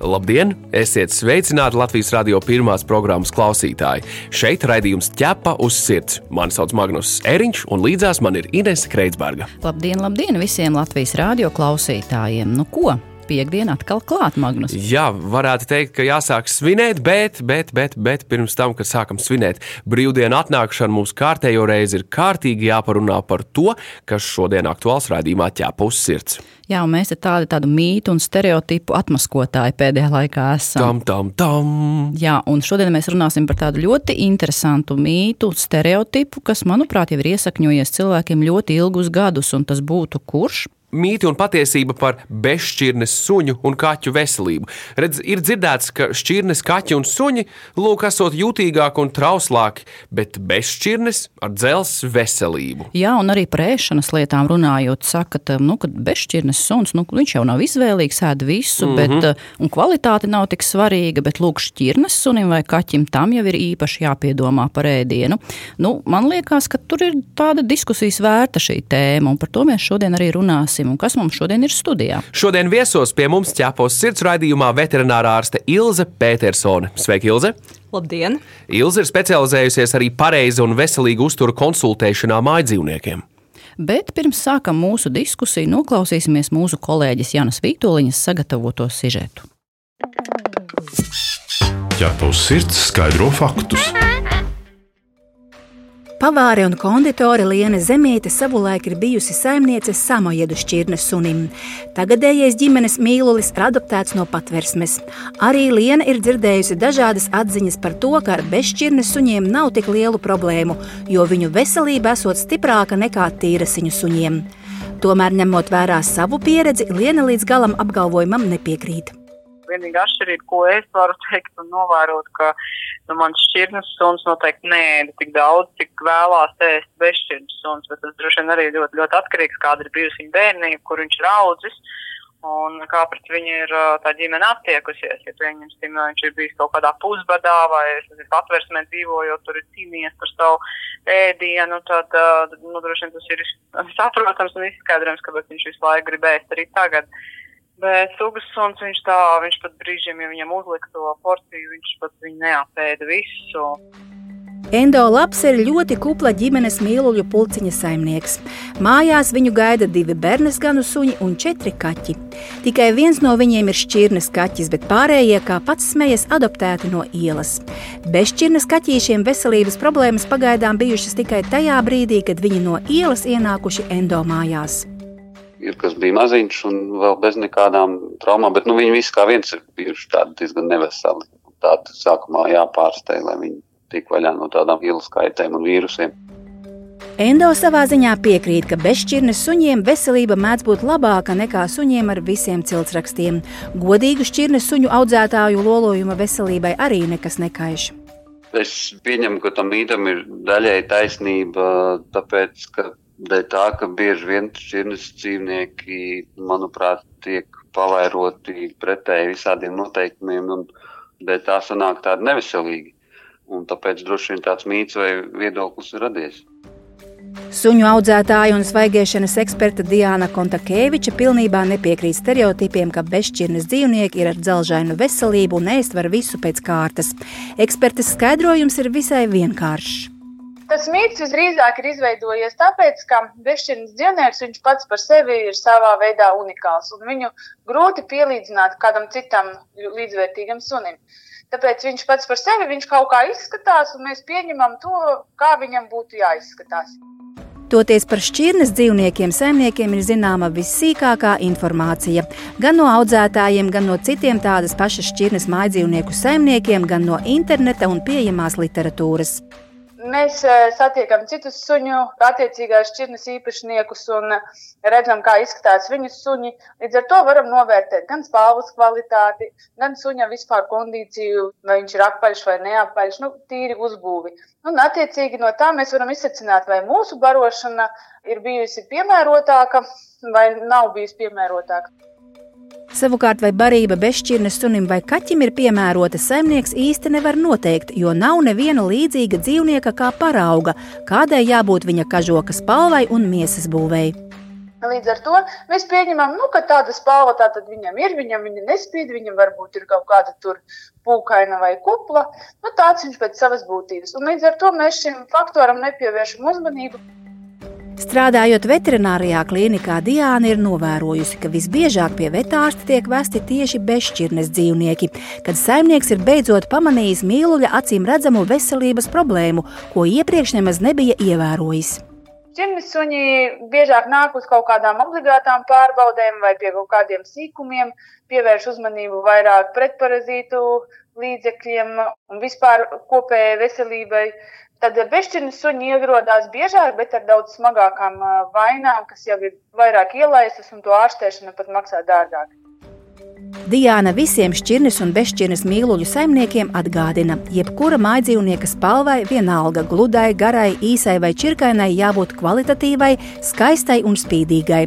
Labdien! Esiet sveicināti Latvijas radio pirmās programmas klausītāji. Šeit raidījums ķepa uz sirds. Mani sauc Magnus Eriņš, un līdzās man ir Inese Kreitsberga. Labdien, labdien visiem Latvijas radio klausītājiem! Nu ko? Piekdiena atkal klāt, Magnus. Jā, varētu teikt, ka jāsāk svinēt, bet, bet, bet, bet pirms tam, kad sākam svinēt brīvdienu atnākšanu, mums kārtējo reizi ir kārtīgi jāparunā par to, kas šodien aktuāls raidījumā ķēpa uz sirds. Jā, un mēs tādu, tādu mītu un stereotipu atmaskotāji pēdējā laikā esam. Tam, tam, tam. Jā, un šodien mēs runāsim par tādu ļoti interesantu mītu, stereotipu, kas, manuprāt, jau ir iesakņojies cilvēkiem ļoti ilgus gadus, un tas būtu kurš? Mīti un patiesība par bezšķirnes suņu un kaķu veselību. Redz, ir dzirdēts, ka šķirnes, kaķi un suņi lūk, esot jutīgāki un trauslāki, bet bezšķirnes ar dzelzs veselību. Jā, un arī par ēšanas lietām runājot, saka, ka, nu, ka bezšķirnes suns, nu, jau nav izvēlīgs, ēd visu, mm -hmm. bet, un kvalitāte nav tik svarīga, bet lūk, šķirnes sunim vai kaķim tam jau ir īpaši jāpiedomā par ēdienu. Nu, man liekas, ka tur ir tāda diskusijas vērta šī tēma, un par to mēs šodien arī runāsim runāsim un kas mums šodien ir studijā. Šodien viesos pie mums ķepos sirds raidījumā veterinārā ārste Ilze Petersone. Sveika, Ilze! Labdien! Ilze ir specializējusies arī pareiza un veselīga uztura konsultēšanā mājdzīvniekiem. Bet pirms sākam mūsu diskusiju, noklausīsimies mūsu kolēģis Janas Vītoliņas sagatavoto sižetu. Ķepos sirds skaidro faktus. Pavāre un konditore Liene Zemīte savulaik ir bijusi saimniece samojedu šķirnes sunim. Tagadējais ģimenes mīlulis ir adoptēts no patversmes. Arī Liene ir dzirdējusi dažādas atziņas par to, ka ar bezšķirnes suņiem nav tik lielu problēmu, jo viņu veselība esot stiprāka nekā tīrasiņu suņiem. Tomēr, ņemot vērā savu pieredzi, Liene līdz galam apgalvojumam nepiekrīt vienīgā atšķirība, ko es varu teikt un novērot, ka nu, man šķirnes suns noteikti nē, tik daudz, cik vēlās ēst bezšķirnes suns, bet tas droši vien arī ļoti, ļoti atkarīgs, kāda ir bijusi viņa bērnība, kur viņš ir audzis. Un kā pret viņu ir tā ģimene attiekusies, ja pieņemsim, viņš ir bijis kaut kādā pusbadā vai patversmē dzīvojot, tur ir cīnījies par savu ēdienu, tad, nu, droši vien tas ir saprotams un izskaidrojams, kāpēc viņš visu laiku gribēs arī tagad. Uh, Bet sugas suns viņš tā, viņš pat brīžiem, ja viņam uzlika to porciju, viņš pat viņu neapēda visu. Endo Laps ir ļoti kupla ģimenes mīluļu pulciņa saimnieks. Mājās viņu gaida divi bērnes ganu suņi un četri kaķi. Tikai viens no viņiem ir šķirnes kaķis, bet pārējie, kā pats smējas, adoptēti no ielas. Bez šķirnes kaķīšiem veselības problēmas pagaidām bijušas tikai tajā brīdī, kad viņi no ielas ienākuši Endo mājās ir kas bija maziņš un vēl bez nekādām traumām, bet nu, viņi visi kā viens ir bijuši tādi diezgan neveseli. Tādi sākumā jāpārsteigj, lai viņi tik vaļā no tādām ielas kaitēm un vīrusiem. Endo savā ziņā piekrīt, ka bezšķirnes suņiem veselība mēdz būt labāka nekā suņiem ar visiem ciltsrakstiem. Godīgu šķirnes suņu audzētāju lolojuma veselībai arī nekas nekaiš. Es pieņemu, ka tam mītam ir daļai taisnība, tāpēc, ka dēļ tā, ka bieži vien šķirnes dzīvnieki, manuprāt, tiek pavairoti pretēji visādiem noteikumiem, un dēļ tā sanāk tādi neveselīgi. Un tāpēc droši vien tāds mīts vai viedoklis ir radies. Suņu audzētāja un svaigiešanas eksperta Diana Kontakēviča pilnībā nepiekrīt stereotipiem, ka bezšķirnes dzīvnieki ir ar dzelžainu veselību un ēst var visu pēc kārtas. Ekspertes skaidrojums ir visai vienkāršs. Tas mīts visdrīzāk ir izveidojies tāpēc, ka bezšķirnes dzīvnieks pats par sevi ir savā veidā unikāls un viņu grūti pielīdzināt kādam citam līdzvērtīgam sunim. Tāpēc viņš pats par sevi viņš kaut kā izskatās, un mēs pieņemam to, kā viņam būtu jāizskatās. Toties par šķirnes dzīvniekiem saimniekiem ir zināma vissīkākā informācija. Gan no audzētājiem, gan no citiem tādas pašas šķirnes mājdzīvnieku saimniekiem, gan no interneta un pieejamās literatūras. Mēs satiekam citus suņu, attiecīgās šķirnes īpašniekus un redzam, kā izskatās viņu suņi. Līdz ar to varam novērtēt gan spāvas kvalitāti, gan suņa vispār kondīciju, vai viņš ir apaļš vai neapaļš, nu, tīri uzbūvi. Un, attiecīgi no tā mēs varam izsecināt, vai mūsu barošana ir bijusi piemērotāka vai nav bijusi piemērotāka. Savukārt, vai barība bezšķirnes sunim vai kaķim ir piemērota, saimnieks īsti nevar noteikt, jo nav neviena līdzīga dzīvnieka kā parauga, kādai jābūt viņa kažoka spalvai un miesas būvēi. Līdz ar to mēs pieņemam, nu, ka tāda spalva tā viņam ir, viņam viņa nespīd, viņam varbūt ir kaut kāda pūkaina vai kupla. Nu, tāds viņš pēc savas būtības. Un līdz ar to mēs šim faktoram nepievēršam uzmanību. Strādājot veterinārijā klīnikā, Diana ir novērojusi, ka visbiežāk pie vetārsta tiek vesti tieši bezšķirnes dzīvnieki, kad saimnieks ir beidzot pamanījis mīluļa acīm redzamu veselības problēmu, ko iepriekš nemaz nebija ievērojis. Šķirnes suņi biežāk nāk uz kaut kādām obligātām pārbaudēm vai pie kaut kādiem sīkumiem, pievērš uzmanību vairāk pretparazītu līdzekļiem un vispār kopējai veselībai. Tad bezšķirnes suņi ierodās biežāk, bet ar daudz smagākām vainām, kas jau ir vairāk ielaistas, un to ārstēšana pat maksā dārgāk. Diana visiem šķirnes un bezšķirnes mīluļu saimniekiem atgādina, jebkura mājdzīvnieka spalvai, vienalga gludai, garai, īsai vai čirkainai, jābūt kvalitatīvai, skaistai un spīdīgai.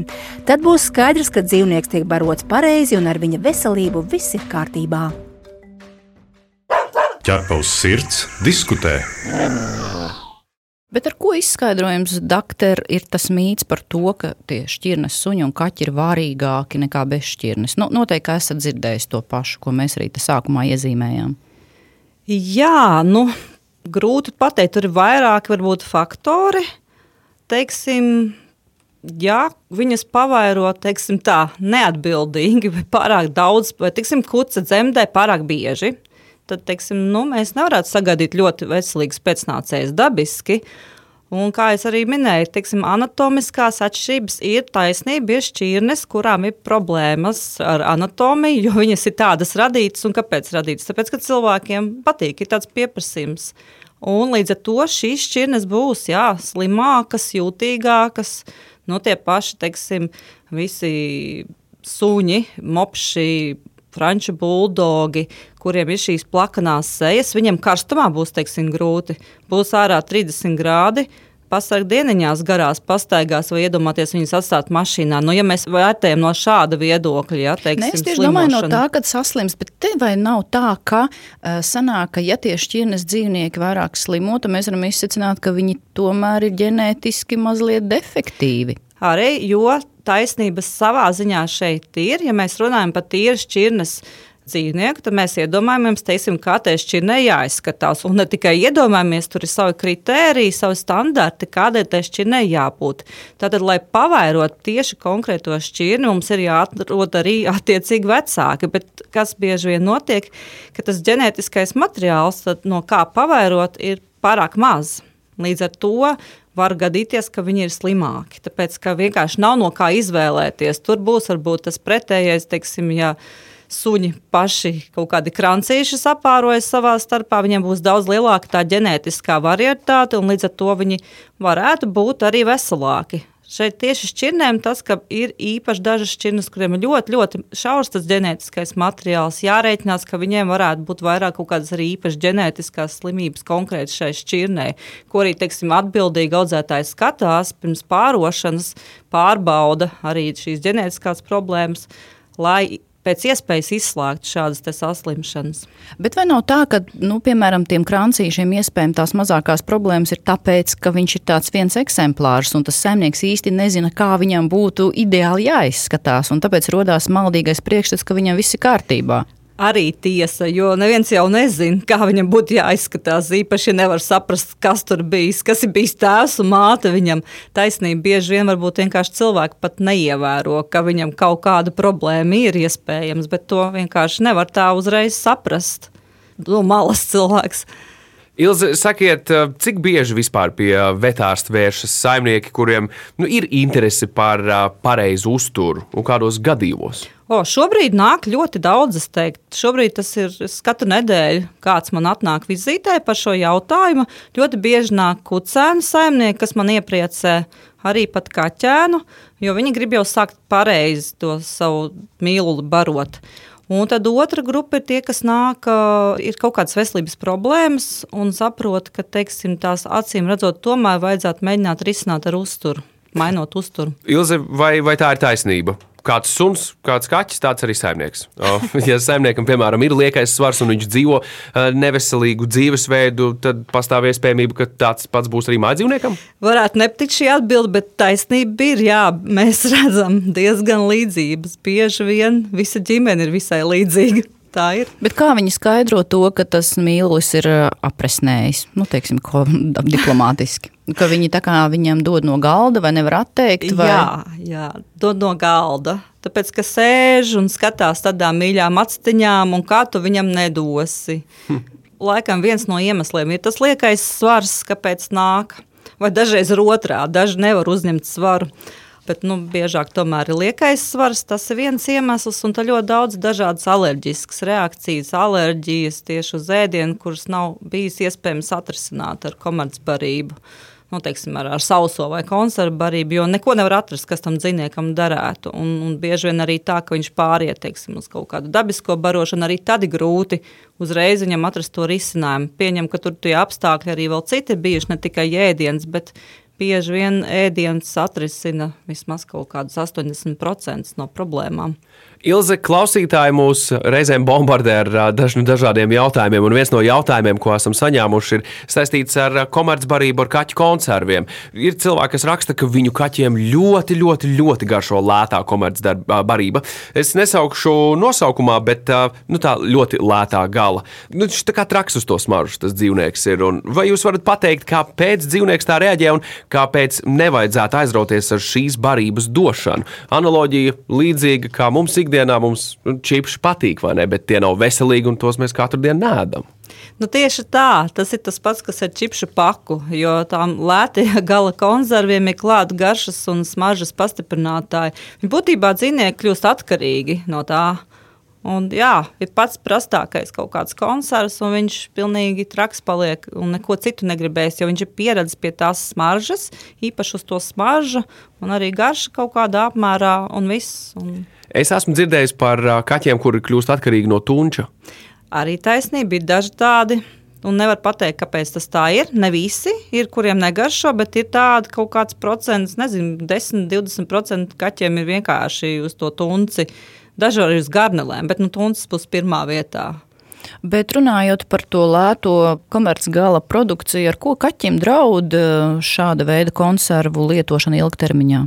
Tad būs skaidrs, ka dzīvnieks tiek barots pareizi un ar viņa veselību viss ir kārtībā ķerpa uz sirds, diskutē. Bet ar ko izskaidrojams, doktor, ir tas mīts par to, ka tie šķirnes suņi un kaķi ir vārīgāki nekā bezšķirnes? Nu, noteikti esat dzirdējis to pašu, ko mēs arī sākumā iezīmējām. Jā, nu, grūti pateikt, tur ir vairāki varbūt faktori. Teiksim, ja viņas pavairo teiksim, tā, neatbildīgi, vai pārāk daudz, vai teiksim, kuca dzemdē pārāk bieži, tad teiksim, nu, mēs nevarētu sagaidīt ļoti veselīgas pēcnācējas dabiski. Un, kā jau arī minēju, teiksim, anatomiskās atšķirības ir taisnība, ir šķirnes, kurām ir problēmas ar anatomiju, jo viņas ir tādas radītas. Kāpēc radītas? Tāpēc, ka cilvēkiem patīk, ir tāds pieprasījums. Un līdz ar to šīs šķirnes būs jā, slimākas, jūtīgākas. Nu, tie paši, teiksim, visi suņi, mopši, franču buldogi, kuriem ir šīs plakanās sejas, viņiem karstumā būs teiksim, grūti. Būs ārā 30 grādi. Pasargāt dieniņās, garās pastaigās, vai iedomāties viņus atstāt mašīnā. Nu, ja mēs vērtējam no šāda viedokļa, ja teiksim, Nē, es tieši slimošana. domāju, no tā, kad saslims, bet te vai nav tā, ka uh, sanāk, ka ja tie šķirnes dzīvnieki vairāk slimo, tad mēs varam izsacināt, ka viņi tomēr ir ģenētiski mazliet defektīvi. Arī, jo taisnības savā ziņā šeit ir. Ja mēs runājam par tīru šķirnes dzīvnieku, tad mēs iedomājamies, teiksim, kā tai šķirnei jāizskatās. Un ne tikai iedomājamies, tur ir savi kriteriji, savi standarti, kādai tai šķirnei jābūt. Tātad, lai pavairot tieši konkrēto šķirni, mums ir jāatrod arī attiecīgi vecāki. Bet kas bieži vien notiek, ka tas ģenētiskais materiāls, no kā pavairot, ir pārāk maz. Līdz ar to var gadīties, ka viņi ir slimāki. Tāpēc, ka vienkārši nav no kā izvēlēties. Tur būs varbūt tas pretējais, teiksim, ja suņi paši kaut kādi krancīši sapārojas savā starpā, viņiem būs daudz lielāka tā ģenētiskā varietāte, un līdz ar to viņi varētu būt arī veselāki. Šeit tieši šķirnēm tas, ka ir īpaši dažas šķirnes, kuriem ir ļoti, ļoti šaurs tas ģenētiskais materiāls, jārēķinās, ka viņiem varētu būt vairāk kaut kādas arī īpašas ģenētiskās slimības konkrēti šai šķirnei, ko arī, teiksim, atbildīgi audzētājs skatās pirms pārošanas, pārbauda arī šīs ģenētiskās problēmas, lai pēc iespējas izslēgt šādas saslimšanas. Bet vai nav tā, ka, nu, piemēram, tiem krancīšiem iespējams tās mazākās problēmas ir tāpēc, ka viņš ir tāds viens eksemplārs un tas saimnieks īsti nezina, kā viņam būtu ideāli jāizskatās, un tāpēc rodās maldīgais priekšstats, ka viņam viss ir kārtībā arī tiesa, jo neviens jau nezina, kā viņam būtu jāizskatās. Īpaši nevar saprast, kas tur bijis, kas ir bijis tēvs un māte. Viņam taisnība bieži vien varbūt vienkārši cilvēki pat neievēro, ka viņam kaut kāda problēma ir iespējams, bet to vienkārši nevar tā uzreiz saprast. No malas cilvēks. Ilze, sakiet, eh, cik bieži vispār pie eh, vetārsta vēršas saimnieki, kuriem nu, ir interese par uh, pareizu uzturu un kādos gadījumos? O, šobrīd nāk ļoti daudz. Es teiktu, šobrīd tas ir katru nedēļu, kāds man atnāk vizītē par šo jautājumu. Ļoti bieži nāk kucēnu saimnieki, kas man iepriecē arī pat kaķēnu, jo viņi grib jau sākt pareizi to savu mīlu barot. Un tad otra grupa ir tie, kas nāk, ir kaut kādas veselības problēmas un saprot, ka teiksim, tās acīm redzot, tomēr vajadzētu mēģināt risināt ar uzturu, mainot uzturu. Ilze, vai, vai tā ir taisnība? Kāds suns, kāds kaķis, tāds arī saimnieks. Ja saimniekam, piemēram, ir liekais svars un viņš dzīvo neveselīgu dzīvesveidu, tad pastāv iespējamība, ka tāds pats būs arī mājdzīvniekam? Varētu nepatikt šī atbilde, bet taisnība ir, jā, mēs redzam diezgan līdzības. Bieži vien visa ģimene ir visai līdzīga. Tā ir. Bet kā viņi skaidro to, ka tas mīlis ir apresnējis, nu, teiksim, ko, diplomātiski? Ka viņi tā kā viņam dod no galda vai nevar atteikt? Vai? Jā, jā, dod no galda. Tāpēc, ka sēž un skatās tādām mīļām actiņām, un kā tu viņam nedosi. Hm. Laikam viens no iemesliem ir tas liekais svars, kāpēc nāk. Vai dažreiz ir otrā, daži nevar uzņemt svaru. Bet nu, biežāk tomēr ir liekais svars. Tas ir viens iemesls, un tā ļoti daudz dažādas alerģiskas reakcijas, alerģijas tieši uz ēdienu, kuras nav bijis iespējams atrisināt ar komercbarību. Nu, teiksim, ar, ar sauso vai konservu barību, jo neko nevar atrast, kas tam dzīvniekam derētu. Un, un bieži vien arī tā, ka viņš pāriet teiksim, uz kaut kādu dabisko barošanu, arī tad ir grūti uzreiz viņam atrast to risinājumu. Pieņem, ka tur tie apstākļi arī vēl citi bijuši, ne tikai ēdiens, bet bieži vien ēdiens atrisina vismaz kaut kādus 80% no problēmām. Ilze, klausītāji mūs reizēm bombardē ar daž, dažādiem jautājumiem, un viens no jautājumiem, ko esam saņēmuši, ir saistīts ar komercbarību, ar kaķu konserviem. Ir cilvēki, kas raksta, ka viņu kaķiem ļoti, ļoti, ļoti garšo lētā komercbarība. Es nesaukšu nosaukumā, bet nu, tā ļoti lētā gala. Nu, viņš tā kā traks uz to smaržu, tas dzīvnieks ir. Un vai jūs varat pateikt, kāpēc dzīvnieks tā reaģē un kāpēc nevajadzētu aizrauties ar šīs barības došanu? Analoģija līdzīga kā mums ikdienā ikdienā mums čipsi patīk, vai ne? Bet tie nav veselīgi un tos mēs katru dienu nēdam. Nu, tieši tā, tas ir tas pats, kas ar čipsu paku, jo tām lētajām gala konserviem ir klāta garšas un smaržas pastiprinātāji. Viņi būtībā dzīvnieki kļūst atkarīgi no tā. Un, jā, ir pats prastākais kaut kāds koncerts, un viņš pilnīgi traks paliek un neko citu negribēs, jo viņš ir pieredzējis pie tās smaržas, īpaši uz to smaržu, un arī garša kaut kādā apmērā, un viss. Un... Es esmu dzirdējis par kaķiem, kuri kļūst atkarīgi no tunča. Arī taisnība ir daži tādi. Un nevar pateikt, kāpēc tas tā ir. Ne visi ir, kuriem negaršo, bet ir tādi kaut kāds procents, nezinu, 10, 20% kaķiem ir vienkārši uz to tunci. Daži uz garnelēm, bet nu, tuncis būs pirmā vietā. Bet runājot par to lēto komercgala produkciju, ar ko kaķim draud šāda veida konservu lietošana ilgtermiņā?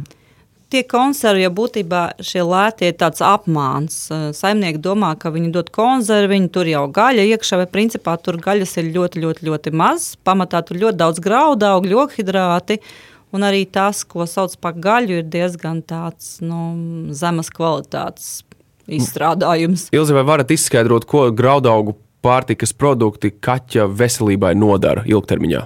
Tie konservi jau būtībā šie lētie ir tāds apmāns. Saimnieki domā, ka viņi dod konservi, viņi tur jau gaļa iekšā, bet principā tur gaļas ir ļoti, ļoti, ļoti maz. Pamatā tur ļoti daudz graudu, augļu, hidrāti. Un arī tas, ko sauc par gaļu, ir diezgan tāds nu, zemes kvalitātes izstrādājums. Ilzi, vai varat izskaidrot, ko graudaugu pārtikas produkti kaķa veselībai nodara ilgtermiņā?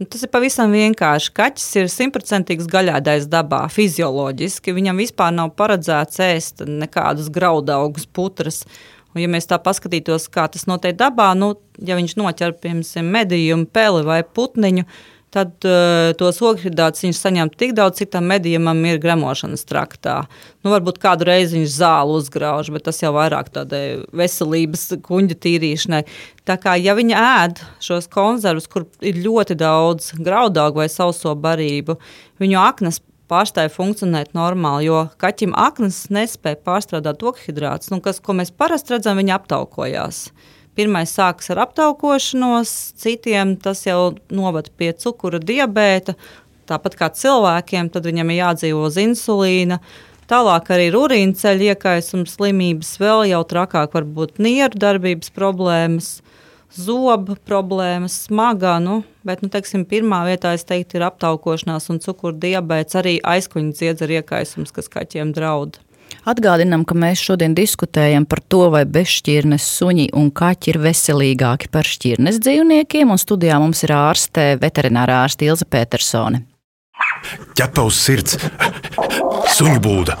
Nu, tas ir pavisam vienkārši. Kaķis ir simtprocentīgs gaļādais dabā, fizioloģiski. Viņam vispār nav paredzēts ēst nekādus graudaugus, putras. Un, ja mēs tā paskatītos, kā tas notiek dabā, nu, ja viņš noķer piemēram medījumu, peli vai putniņu, tad uh, tos ogļhidrātus viņš saņem tik daudz, cik tam medījumam ir gremošanas traktā. Nu, varbūt kādu reizi viņš zāli uzgrauž, bet tas jau vairāk tādai veselības kuģa tīrīšanai. Tā kā ja viņi ēd šos konservus, kur ir ļoti daudz graudaugu vai sauso barību, viņu aknas pārstāja funkcionēt normāli, jo kaķim aknas nespēja pārstrādāt ogļhidrātus, nu, kas, ko mēs parasti redzam, viņi aptaukojās. Pirmais sākas ar aptaukošanos, citiem tas jau novada pie cukura diabēta. Tāpat kā cilvēkiem, tad viņam ir jādzīvo uz insulīna. Tālāk arī ir urīna ceļa iekaisums, slimības, vēl jau trakāk var būt nieru darbības problēmas, zobu problēmas, smagā. Nu, bet, nu, teiksim, pirmā vietā es teiktu, ir aptaukošanās un cukura diabēts, arī aizkuņa dziedzera iekaisums, kas kaķiem draud. Atgādinām, ka mēs šodien diskutējam par to, vai bezšķirnes suņi un kaķi ir veselīgāki par šķirnes dzīvniekiem, un studijā mums ir ārste, veterinārā ārste Ilza Petersone. Ķepa uz sirds, suņu būda.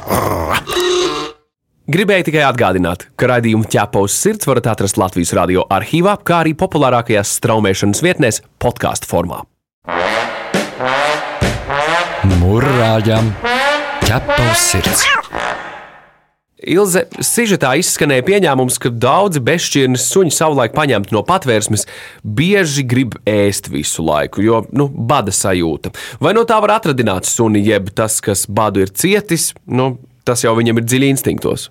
Gribēju tikai atgādināt, ka raidījumu ķepa uz sirds varat atrast Latvijas radio arhīvā, kā arī populārākajās straumēšanas vietnēs podkāstu formā. Mūrāģam ķepa uz sirds. Ilze, sižetā izskanēja pieņēmums, ka daudzi bezšķirnes suņi savulaik paņemti no patvērsmes bieži grib ēst visu laiku, jo nu, bada sajūta. Vai no tā var atradināt suni, jeb tas, kas badu ir cietis, nu, tas jau viņam ir dziļi instinktos.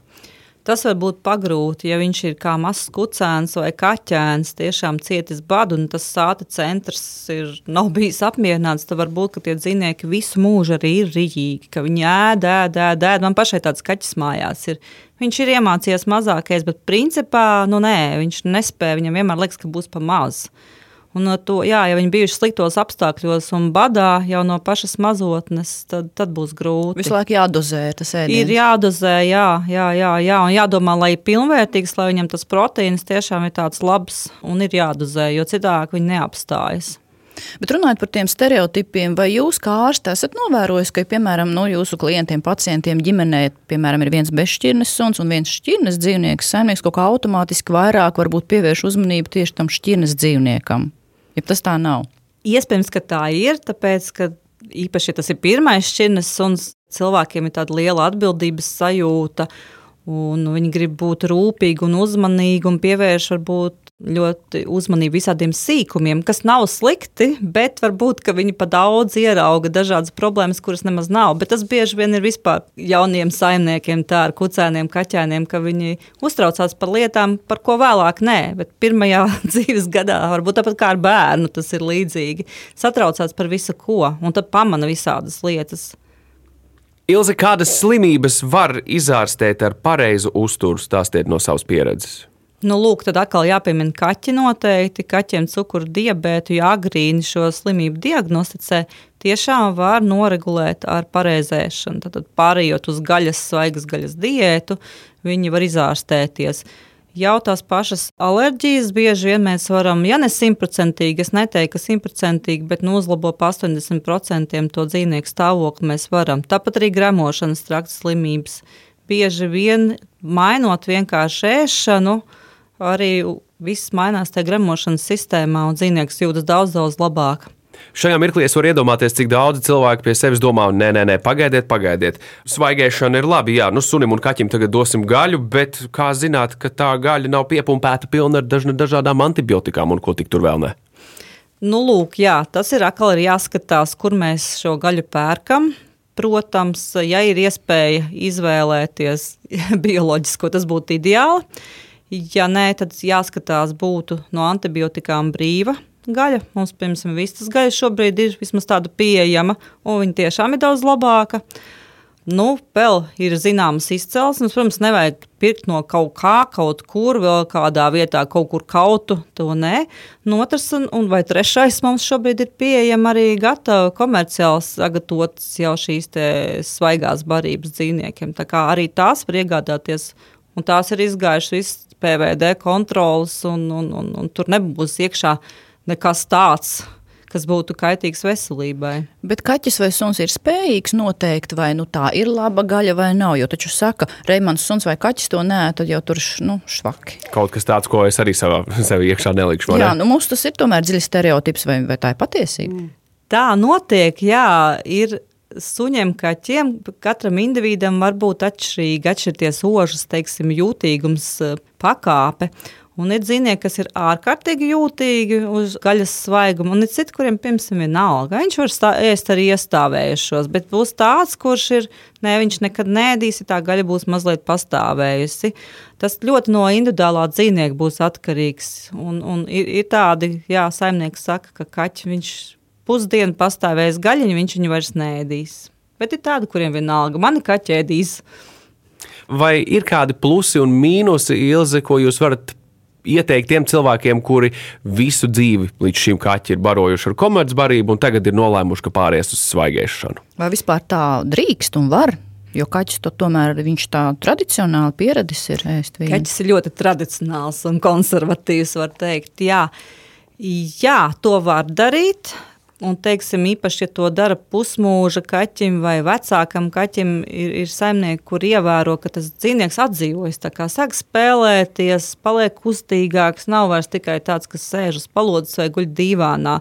Tas var būt pagrūti, ja viņš ir kā mazs kucēns vai kaķēns, tiešām cietis badu, un tas sāta centrs ir, nav bijis apmierināts. Tad varbūt tie dzīvnieki visu mūžu arī ir rīķīgi, ka viņi ēd, ēd, ēd, ēd. Man pašai tāds kaķis mājās ir. Viņš ir iemācījies mazākais, bet principā nu, nē, viņš nespēja. Viņam vienmēr liekas, ka būs pa maz. Un to, jā, ja viņi bijuši sliktos apstākļos un badā jau no pašas mazotnes, tad, tad būs grūti. Visu laiku jādozē tas ēdiens. Ir jādozē, jā, jā, jā, jā, un jādomā, lai ir pilnvērtīgs, lai viņam tas proteīns tiešām ir tāds labs un ir jādozē, jo citādi viņi neapstājas. Bet runājot par tiem stereotipiem, vai jūs kā ārsts esat novērojis, ka, piemēram, no jūsu klientiem, pacientiem ģimenē, piemēram, ir viens bezšķirnes suns un viens šķirnes dzīvnieks, saimnieks kaut kā automātiski vairāk varbūt pievērš uzmanību tieši tam šķirnes dzīvniekam? Ja tas tā nav. Iespējams, ka tā ir, tāpēc, ka īpaši, ja tas ir pirmais šķirnes suns, cilvēkiem ir tāda liela atbildības sajūta, un viņi grib būt rūpīgi un uzmanīgi un pievērš varbūt ļoti uzmanību visādiem sīkumiem, kas nav slikti, bet varbūt viņi pa daudz ierauga dažādas problēmas, kuras nemaz nav. Bet tas bieži vien ir vispār jauniem saimniekiem, tā ar kucēniem, kaķēniem, ka viņi uztraucās par lietām, par ko vēlāk nē, bet pirmajā dzīves gadā, varbūt tāpat kā ar bērnu, tas ir līdzīgi. Satraucās par visu ko, un tad pamana visādas lietas. Ilze, kādas slimības var izārstēt ar pareizu uzturu, stāstiet no savas pieredzes? Nu, lūk, tad atkal jāpiemina kaķi noteikti. Kaķiem cukuru diabētu, ja agrīni šo slimību diagnosticē, tiešām var noregulēt ar pareizēšanu. Tad, pārējot uz gaļas, svaigas gaļas diētu, viņi var izārstēties. Jau tās pašas alerģijas bieži vien mēs varam, ja ne simtprocentīgi, es neteiktu, ka simtprocentīgi, bet nu, uzlabo pa 80% to dzīvnieku stāvokli mēs varam. Tāpat arī gremošanas trakta slimības. Bieži vien mainot vienkārši ēšanu, nu, arī viss mainās tajā gremošanas sistēmā, un dzīvnieks jūtas daudz, daudz labāk. Šajā mirklī es varu iedomāties, cik daudz cilvēku pie sevis domā, nē, nē, nē pagaidiet, pagaidiet. Svaigēšana ir labi, jā, nu sunim un kaķim tagad dosim gaļu, bet kā zināt, ka tā gaļa nav piepumpēta pilna ar dažna, dažādām antibiotikām un ko tik tur vēl ne? Nu, lūk, jā, tas ir atkal ir jāskatās, kur mēs šo gaļu pērkam. Protams, ja ir iespēja izvēlēties bioloģisko, tas būtu ideāli. Ja nē, tad jāskatās būtu no antibiotikām brīva gaļa. Mums, piemēram, vistas gaļa šobrīd ir vismaz tāda pieejama, un viņa tiešām ir daudz labāka. Nu, vēl ir zināmas izcelsmes. Protams, nevajag pirkt no kaut kā, kaut kur, vēl kādā vietā, kaut kur kautu. To nē. Nu, otrs, un, un vai trešais mums šobrīd ir pieejama arī gatava komerciāli sagatavotas jau šīs svaigās barības dzīvniekiem. Tā kā arī tās var iegādāties, un tās ir izgājušas visas PVD kontrolas, un, un, un, un tur nebūs iekšā nekas tāds kas būtu kaitīgs veselībai. Bet kaķis vai suns ir spējīgs noteikt, vai nu, tā ir laba gaļa vai nav. Jo taču saka, Reimans suns vai kaķis to nē, tad jau tur nu, švaki. Kaut kas tāds, ko es arī savā sev iekšā nelikšu. Jā, ne? nu mums tas ir tomēr dziļs stereotips, vai, vai tā ir patiesība? Tā notiek, jā, ir suņiem, kaķiem, katram individam var būt atšķirīgi, atšķirties ožas, teiksim, jūtīgums eh, pakāpe. Un ir dzīvnieki, kas ir ārkārtīgi jūtīgi uz gaļas svaigumu, un ir citi, kuriem, piemēram, ir vienalga. Viņš var stā, ēst arī iestāvējušos, bet būs tāds, kurš ir, ne, viņš nekad nēdīs, ja tā gaļa būs mazliet pastāvējusi. Tas ļoti no individuālā dzīvnieka būs atkarīgs. Un, un ir, ir tādi, jā, saimnieki saka, ka kaķi viņš pusdienu pastāvēs gaļiņu, viņš viņu vairs nēdīs. Bet ir tādi, kuriem vienalga, mani kaķēdīs. Vai ir kādi plusi un mīnusi, Ilze, ko jūs varat ieteikt tiem cilvēkiem, kuri visu dzīvi līdz šim kaķi ir barojuši ar komercbarību un tagad ir nolēmuši, ka pāries uz svaigēšanu? Vai vispār tā drīkst un var? Jo kaķis to tomēr viņš tā tradicionāli pieradis ir ēst vīnu. Kaķis ir ļoti tradicionāls un konservatīvs, var teikt. Jā, Jā to var darīt. Un, teiksim, īpaši, ja to dara pusmūža kaķim vai vecākam kaķim, ir, ir saimnieki, kur ievēro, ka tas dzīvnieks atdzīvojas. Sāk spēlēties, paliek kustīgāks, nav vairs tikai tāds, kas sēž uz palodzes vai guļ dīvānā.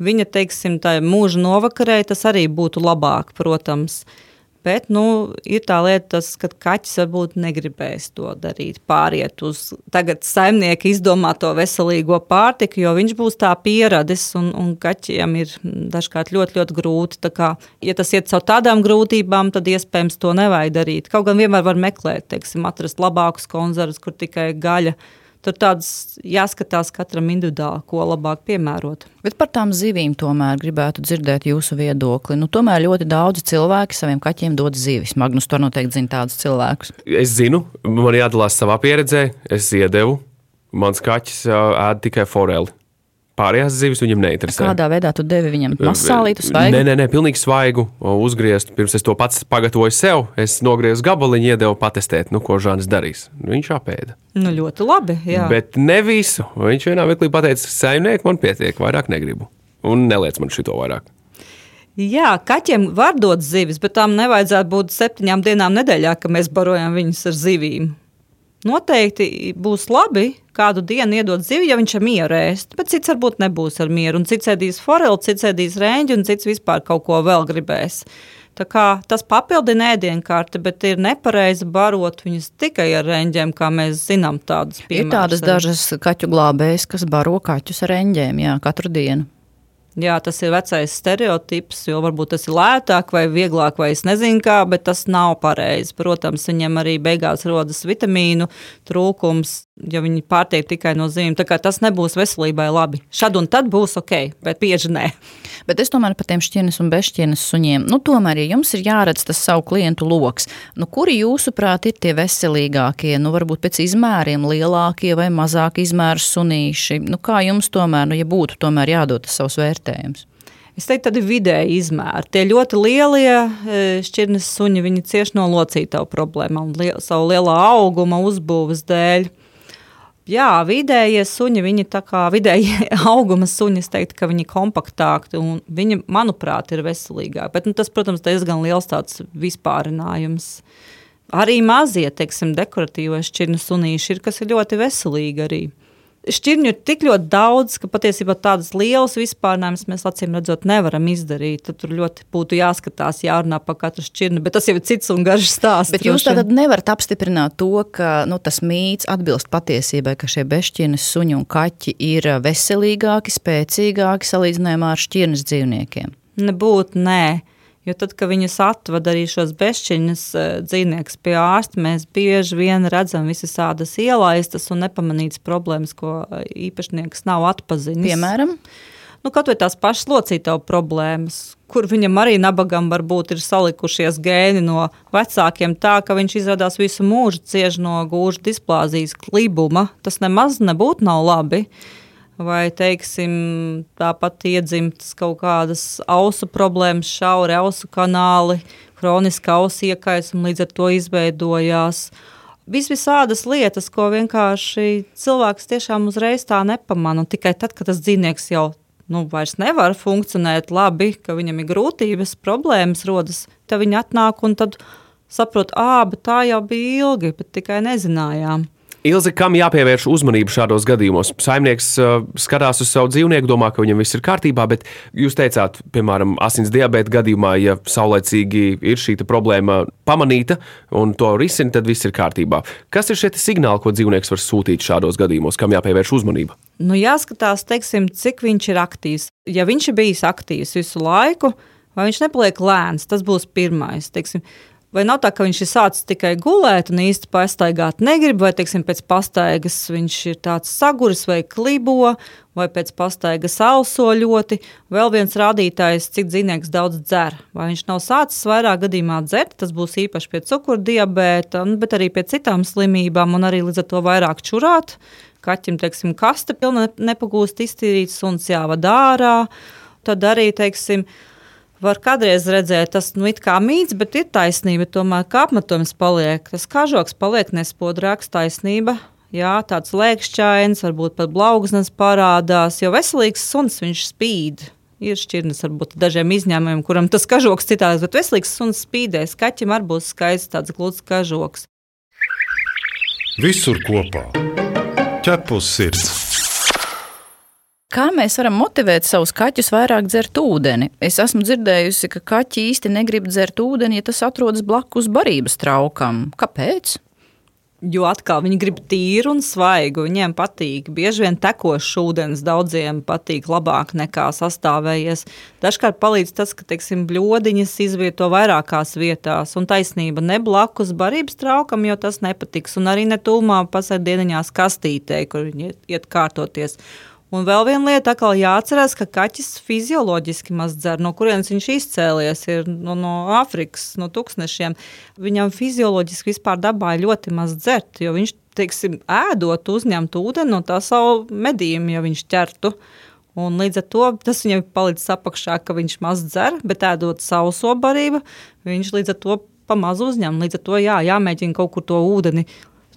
Viņa, teiksim, tā mūža novakarē tas arī būtu labāk, protams. Uh, Bet nu, ir tā lieta, tas, ka kaķis varbūt negribēs to darīt, pāriet uz tagad saimnieka izdomāto veselīgo pārtiku, jo viņš būs tā pieradis un, un kaķiem ir dažkārt ļoti, ļoti grūti. Tā kā, ja tas iet caur tādām grūtībām, tad iespējams to nevajag darīt. Kaut gan vienmēr var meklēt, teiksim, atrast labākus konzervus, kur tikai gaļa Tur tāds jāskatās katram individuāli, ko labāk piemērot. Bet par tām zivīm tomēr gribētu dzirdēt jūsu viedokli. Nu, tomēr ļoti daudz cilvēku saviem kaķiem dod zivis. Magnus to noteikti zina tādus cilvēkus. Es zinu, man jādalās savā pieredzē. Es iedevu, mans kaķis ēd tikai foreli. Pārējās zivis viņam neinteresē. Kādā veidā tu devi viņam masālītu svaigu? Nē, nē, nē, pilnīgi svaigu, uzgriezt. Pirms es to pats pagatavoju sev, es nogriezu gabaliņu, iedevu patestēt, nu, ko Žānis darīs. Viņš apēda. Nu, ļoti labi. Jā. Bet ne visu. Viņš vienā mirklī pateica, saimnieki, man pietiek, vairāk negribu. Un neliec man šito vairāk. Jā, kaķiem var dot zivis, bet tām nevajadzētu būt septiņām dienām nedēļā, kad mēs barojam viņus ar zivīm. Noteikti būs labi kādu dienu iedot zivi, ja viņš ir mieru ēst, bet cits varbūt nebūs ar mieru. Un cits ēdīs foreli, cits ēdīs rēņģi, un cits vispār kaut ko vēl gribēs. Tā kā tas papildina ēdienkarti, bet ir nepareizi barot viņus tikai ar reņģiem, kā mēs zinām. Ir tādas dažas kaķu glābējas, kas baro kaķus ar reņģiem jā, katru dienu. Jā, tas ir vecais stereotips, jo varbūt tas ir lētāk vai vieglāk, vai es nezinu kā, bet tas nav pareizi. Protams, viņam arī beigās rodas vitamīnu trūkums, ja viņi pārtiek tikai no zīmēm. Tas nebūs veselībai labi. Šad un tad būs ok, bet bieži nē. Bet es tomēr par tiem šķirnes un bezšķirnes suņiem. Nu, tomēr, ja jums ir jāredz tas savu klientu lokus, nu, kuri jūsuprāt ir tie veselīgākie, nu, varbūt pēc izmēriem lielākie vai mazāk izmēru sunīši? Nu, kā jums tomēr, nu, ja būtu tomēr jādod savs vērtējums? Es teiktu, tādi vidēji izmēri. Tie ļoti lielie e, šķirnes suņi, viņi cieši no locītavu problēmām, li savu lielā auguma uzbūves dēļ. Jā, vidējie suņi, viņi tā kā vidēji auguma suņi, es teiktu, ka viņi ir kompaktāki un viņi, manuprāt, ir veselīgāki. Bet nu, tas, protams, diezgan liels tāds vispārinājums. Arī mazie, teiksim, dekoratīvie šķirnu sunīši ir, kas ir ļoti veselīgi arī šķirņu ir tik ļoti daudz, ka patiesībā tādas lielas vispārnējumus mēs acīm redzot nevaram izdarīt. Tad tur ļoti būtu jāskatās, jārunā par katru šķirni, bet tas jau ir cits un garš stāsts. Bet jūs tātad nevarat apstiprināt to, ka nu, tas mīts atbilst patiesībai, ka šie bešķirnes suņi un kaķi ir veselīgāki, spēcīgāki salīdzinājumā ar šķirnes dzīvniekiem. Nebūtu, nē. Jo tad, kad viņus atvada arī šos bezšķiņas eh, dzīvniekus pie ārsta, mēs bieži vien redzam visas tādas ielaistas un nepamanītas problēmas, ko eh, īpašnieks nav atpazinis. Piemēram? Nu, kaut vai tās pašas locītavu problēmas, kur viņam arī nabagam varbūt ir salikušies gēni no vecākiem tā, ka viņš izrādās visu mūžu cieš no gūža displāzijas klibuma. Tas nemaz nebūtu nav labi. Uh, vai teiksim, tāpat iedzimtas kaut kādas ausu problēmas, šauri ausu kanāli, kroniska ausu iekaisuma līdz ar to izveidojās. Visvisādas lietas, ko vienkārši cilvēks tiešām uzreiz tā nepamana. Tikai tad, kad tas dzīvnieks jau nu, vairs nevar funkcionēt labi, ka viņam ir grūtības, problēmas rodas, tad viņi atnāk un saprot, ah, tā jau bija ilgi, bet tikai nezinājām. Ilzi, kam jāpievērš uzmanība šādos gadījumos? Saimnieks uh, skatās uz savu dzīvnieku, domā, ka viņam viss ir kārtībā, bet jūs teicāt, piemēram, asins diabēta gadījumā, ja saulēcīgi ir šī problēma pamanīta un to risina, tad viss ir kārtībā. Kas ir šie signāli, ko dzīvnieks var sūtīt šādos gadījumos, kam jāpievērš uzmanība? Nu, jāskatās, teiksim, cik viņš ir aktīvs. Ja viņš ir bijis aktīvs visu laiku, vai viņš nepaliek lēns, tas būs pirmais. Teiksim, Vai nav tā, ka viņš ir sācis tikai gulēt un īsti pastaigāt negrib, vai teiksim, pēc pastaigas viņš ir tāds saguris vai klibo, vai pēc pastaigas auso ļoti. Vēl viens rādītājs, cik dzīvnieks daudz dzer. Vai viņš nav sācis vairāk gadījumā dzert, tas būs īpaši pie cukurdibēta, bet arī pie citām slimībām, un arī līdz ar to vairāk čurāt. Kaķim, teiksim, kaste pilna nepagūst iztīrīt, suns jāvada ārā. Tad arī, teiksim, Var kādreiz redzēt, tas nu, it kā mīts, bet ir taisnība. Tomēr kā apmetums paliek, tas kažoks paliek nespodrāks taisnība. Jā, tāds lēkšķains, varbūt pat blaugsnes parādās, jo veselīgs suns viņš spīd. Ir šķirnes, varbūt dažiem izņēmumiem, kuram tas kažoks citāds, bet veselīgs suns spīdēs. Kaķim arī būs skaists tāds gluds kažoks. Visur kopā - ķepus sirds. Kā mēs varam motivēt savus kaķus vairāk dzert ūdeni? Es esmu dzirdējusi, ka kaķi īsti negrib dzert ūdeni, ja tas atrodas blakus barības traukam. Kāpēc? Jo atkal viņi grib tīru un svaigu. Viņiem patīk. Bieži vien tekošs ūdens daudziem patīk labāk nekā sastāvējies. Dažkārt palīdz tas, ka teiksim, bļodiņas izvieto vairākās vietās. Un taisnība ne blakus barības traukam, jo tas nepatiks. Un arī ne tūmā pasēdieniņās kastītē, kur viņi iet, kārtoties. Un vēl viena lieta, kā jāatcerās, ka kaķis fizioloģiski maz dzer, no kurienes viņš izcēlies, ir no, no Āfrikas, no tūkstošiem. Viņam fizioloģiski vispār dabā ir ļoti maz dzert, jo viņš, teiksim, ēdot, uzņemt ūdeni no tā savu medījumu, ja viņš ķertu. Un līdz ar to tas viņam ir palicis apakšā, ka viņš maz dzer, bet ēdot sauso barību, viņš līdz ar to pamazs uzņem. Līdz ar to jā, jāmēģina kaut kur to ūdeni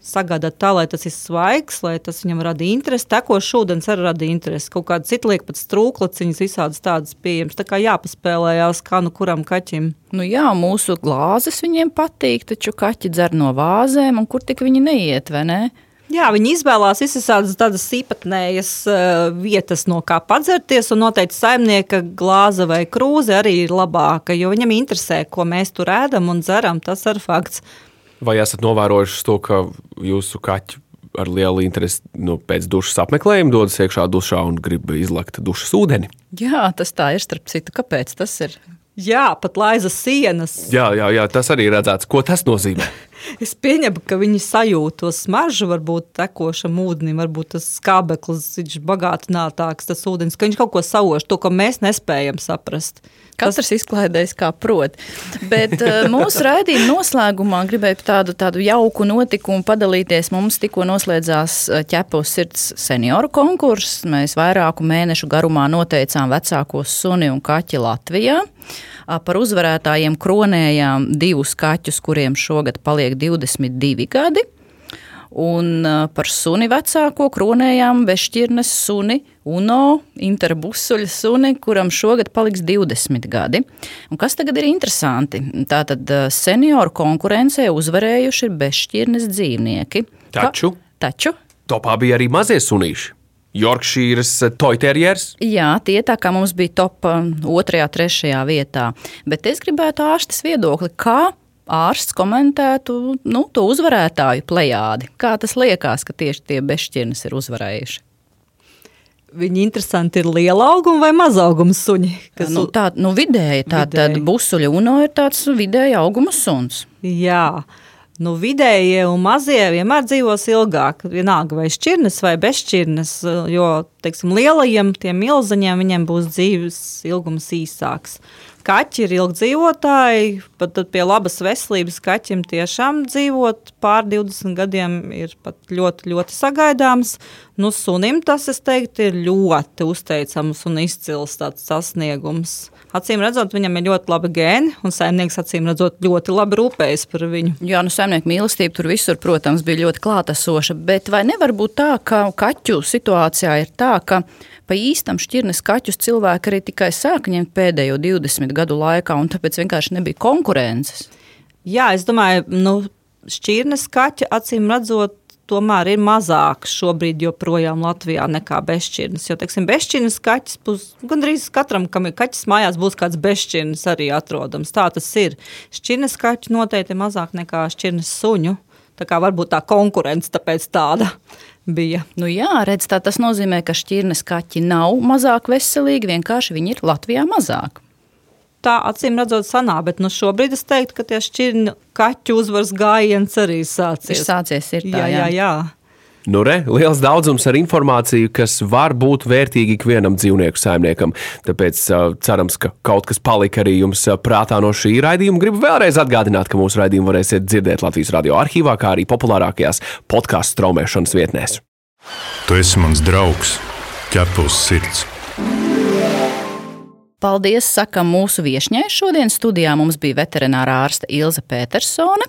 sagādāt tā, lai tas ir svaigs, lai tas viņam rada interesi. Tekošs ūdens arī rada interesi. Kaut kāda cita lieka, pat strūklaciņas, visādas tādas pieejamas. Tā kā jāpaspēlējās, kā nu kuram kaķim. Nu jā, mūsu glāzes viņiem patīk, taču kaķi dzer no vāzēm, un kur tik viņi neiet, vai ne? Jā, viņi izvēlās visas tādas īpatnējas uh, vietas, no kā padzerties. Un noteikti saimnieka glāze vai krūze arī ir labāka, jo viņam interesē, ko mēs tur ēdam un dzeram. Tas ir fakts. Vai esat novērojuši to, ka jūsu kaķi ar lielu interesi nu, pēc dušas apmeklējuma dodas iekšā dušā un grib izlakt dušas ūdeni? Jā, tas tā ir starp citu. Kāpēc tas ir? Jā, pat laizas sienas. Jā, jā, jā, tas arī redzēts. Ko tas nozīmē? Es pieņemu, ka viņi sajūt to smaržu, varbūt tekošam ūdenim, varbūt tas skābeklis ir bagātinātāks, tas ūdens, ka viņš kaut ko sauž, to, ko mēs nespējam saprast. Katrs izklaidējis kā prot. Bet uh, mūsu raidījuma noslēgumā gribēju tādu, tādu jauku notikumu padalīties. Mums tikko noslēdzās ķepos sirds senioru konkurss. Mēs vairāku mēnešu garumā noteicām vecākos suni un kaķi Latvijā. Par uzvarētājiem kronējām divus kaķus, kuriem šogad paliek 22 gadi. Un par suni vecāko kronējām Bešķirnes suni Uno, interbusuļa suni, kuram šogad paliks 20 gadi. Un kas tagad ir interesanti? Tātad senioru konkurencē uzvarējuši ir Bešķirnes dzīvnieki. Taču? Ka, taču? Topā bija arī mazie sunīši. Yorkshīras toiterjers? Jā, tie tā kā mums bija top 2, 3 vietā. Bet es gribētu ārstas viedokli, kā ārsts komentētu nu, to uzvarētāju plējādi. Kā tas liekas, ka tieši tie bešķirnes ir uzvarējuši? Viņi interesanti ir liela auguma vai maza auguma suņi. Kas... Nu, tā, nu, vidēji, tā tad busuļa uno ir tāds vidēji auguma suns. Jā. Nu, vidējie un mazie vienmēr dzīvos ilgāk. Vienalga vai šķirnes vai bezšķirnes, jo teiksim, lielajiem, tiem milzaņiem, viņiem būs dzīves ilgums īsāks. Kaķi ir ilgdzīvotāji, pat pie labas veselības kaķim tiešām dzīvot pār 20 gadiem ir ļoti, ļoti sagaidāms. Nu, sunim tas, es teiktu, ir ļoti uzteicams un izcils sasniegums. Acīm redzot, viņam ir ļoti labi gēni, un saimnieks acīm redzot ļoti labi rūpējas par viņu. Jā, nu saimnieka mīlestība tur visur, protams, bija ļoti klātesoša, bet vai nevar būt tā, ka kaķu situācijā ir tā, ka pa īstam šķirnes kaķus cilvēki arī tikai sāka ņemt pēdējo 20 gadu laikā, un tāpēc vienkārši nebija konkurences. Jā, es domāju, nu, šķirnes kaķi acīm redzot. Tomēr ir mazāk šobrīd joprojām Latvijā nekā bezšķirnes. Jo, teiksim, bezšķirnes kaķis būs gandrīz katram, kam ir kaķis mājās, būs kāds bezšķirnes arī atrodams. Tā tas ir. Šķirnes kaķi noteikti mazāk nekā šķirnes suņu. Tā kā varbūt tā konkurence tāpēc tāda bija. Nu jā, redz, tā tas nozīmē, ka šķirnes kaķi nav mazāk veselīgi, vienkārši viņi ir Latvijā mazāk. Tā acīm redzot, sanā, bet nu šobrīd es teiktu, ka tie šķirņu kaķu uzvaras gājiens arī sācies. Ir sācies, ir tā, jā, jā, jā. Nu, re, liels daudzums ar informāciju, kas var būt vērtīgi ikvienam dzīvnieku saimniekam. Tāpēc cerams, ka kaut kas palika arī jums prātā no šī raidījuma. Gribu vēlreiz atgādināt, ka mūsu raidījumu varēsiet dzirdēt Latvijas radio arhīvā, kā arī populārākajās podkāstu straumēšanas vietnēs. Tu esi mans draugs, ķepus sirds. Paldies, sakam mūsu viesņai. Šodien studijā mums bija veterinārā ārste Ilze Petersone.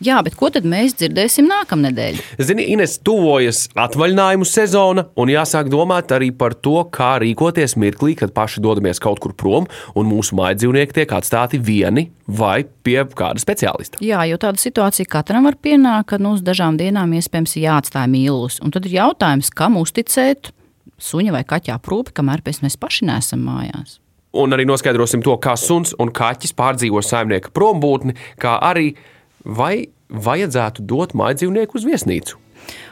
Jā, bet ko tad mēs dzirdēsim nākamnedēļ? Zini, Ines, tuvojas atvaļinājumu sezona, un jāsāk domāt arī par to, kā rīkoties mirklī, kad paši dodamies kaut kur prom, un mūsu mājdzīvnieki tiek atstāti vieni vai pie kāda speciālista. Jā, jo tāda situācija katram var pienākt, kad nu, uz dažām dienām iespējams jāatstāj mīlus. Un tad ir jautājums, kam uzticēt suņa vai kaķa aprūpi, kamēr mēs paši nesam mājās. Un arī noskaidrosim to, kā suns un kaķis pārdzīvo saimnieka prombūtni, kā arī vai vajadzētu dot mājdzīvnieku uz viesnīcu.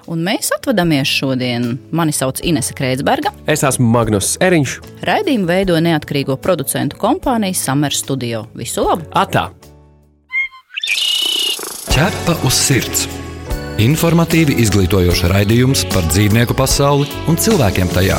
Un mēs atvadāmies šodien. Mani sauc Inese Kreitsberga. Es esmu Magnus Eriņš. Raidījumu veido neatkarīgo producentu kompānija Summer Studio. Visu labu! Atā! Ķepa uz sirds! Informatīvi izglītojoši raidījums par dzīvnieku pasauli un cilvēkiem tajā.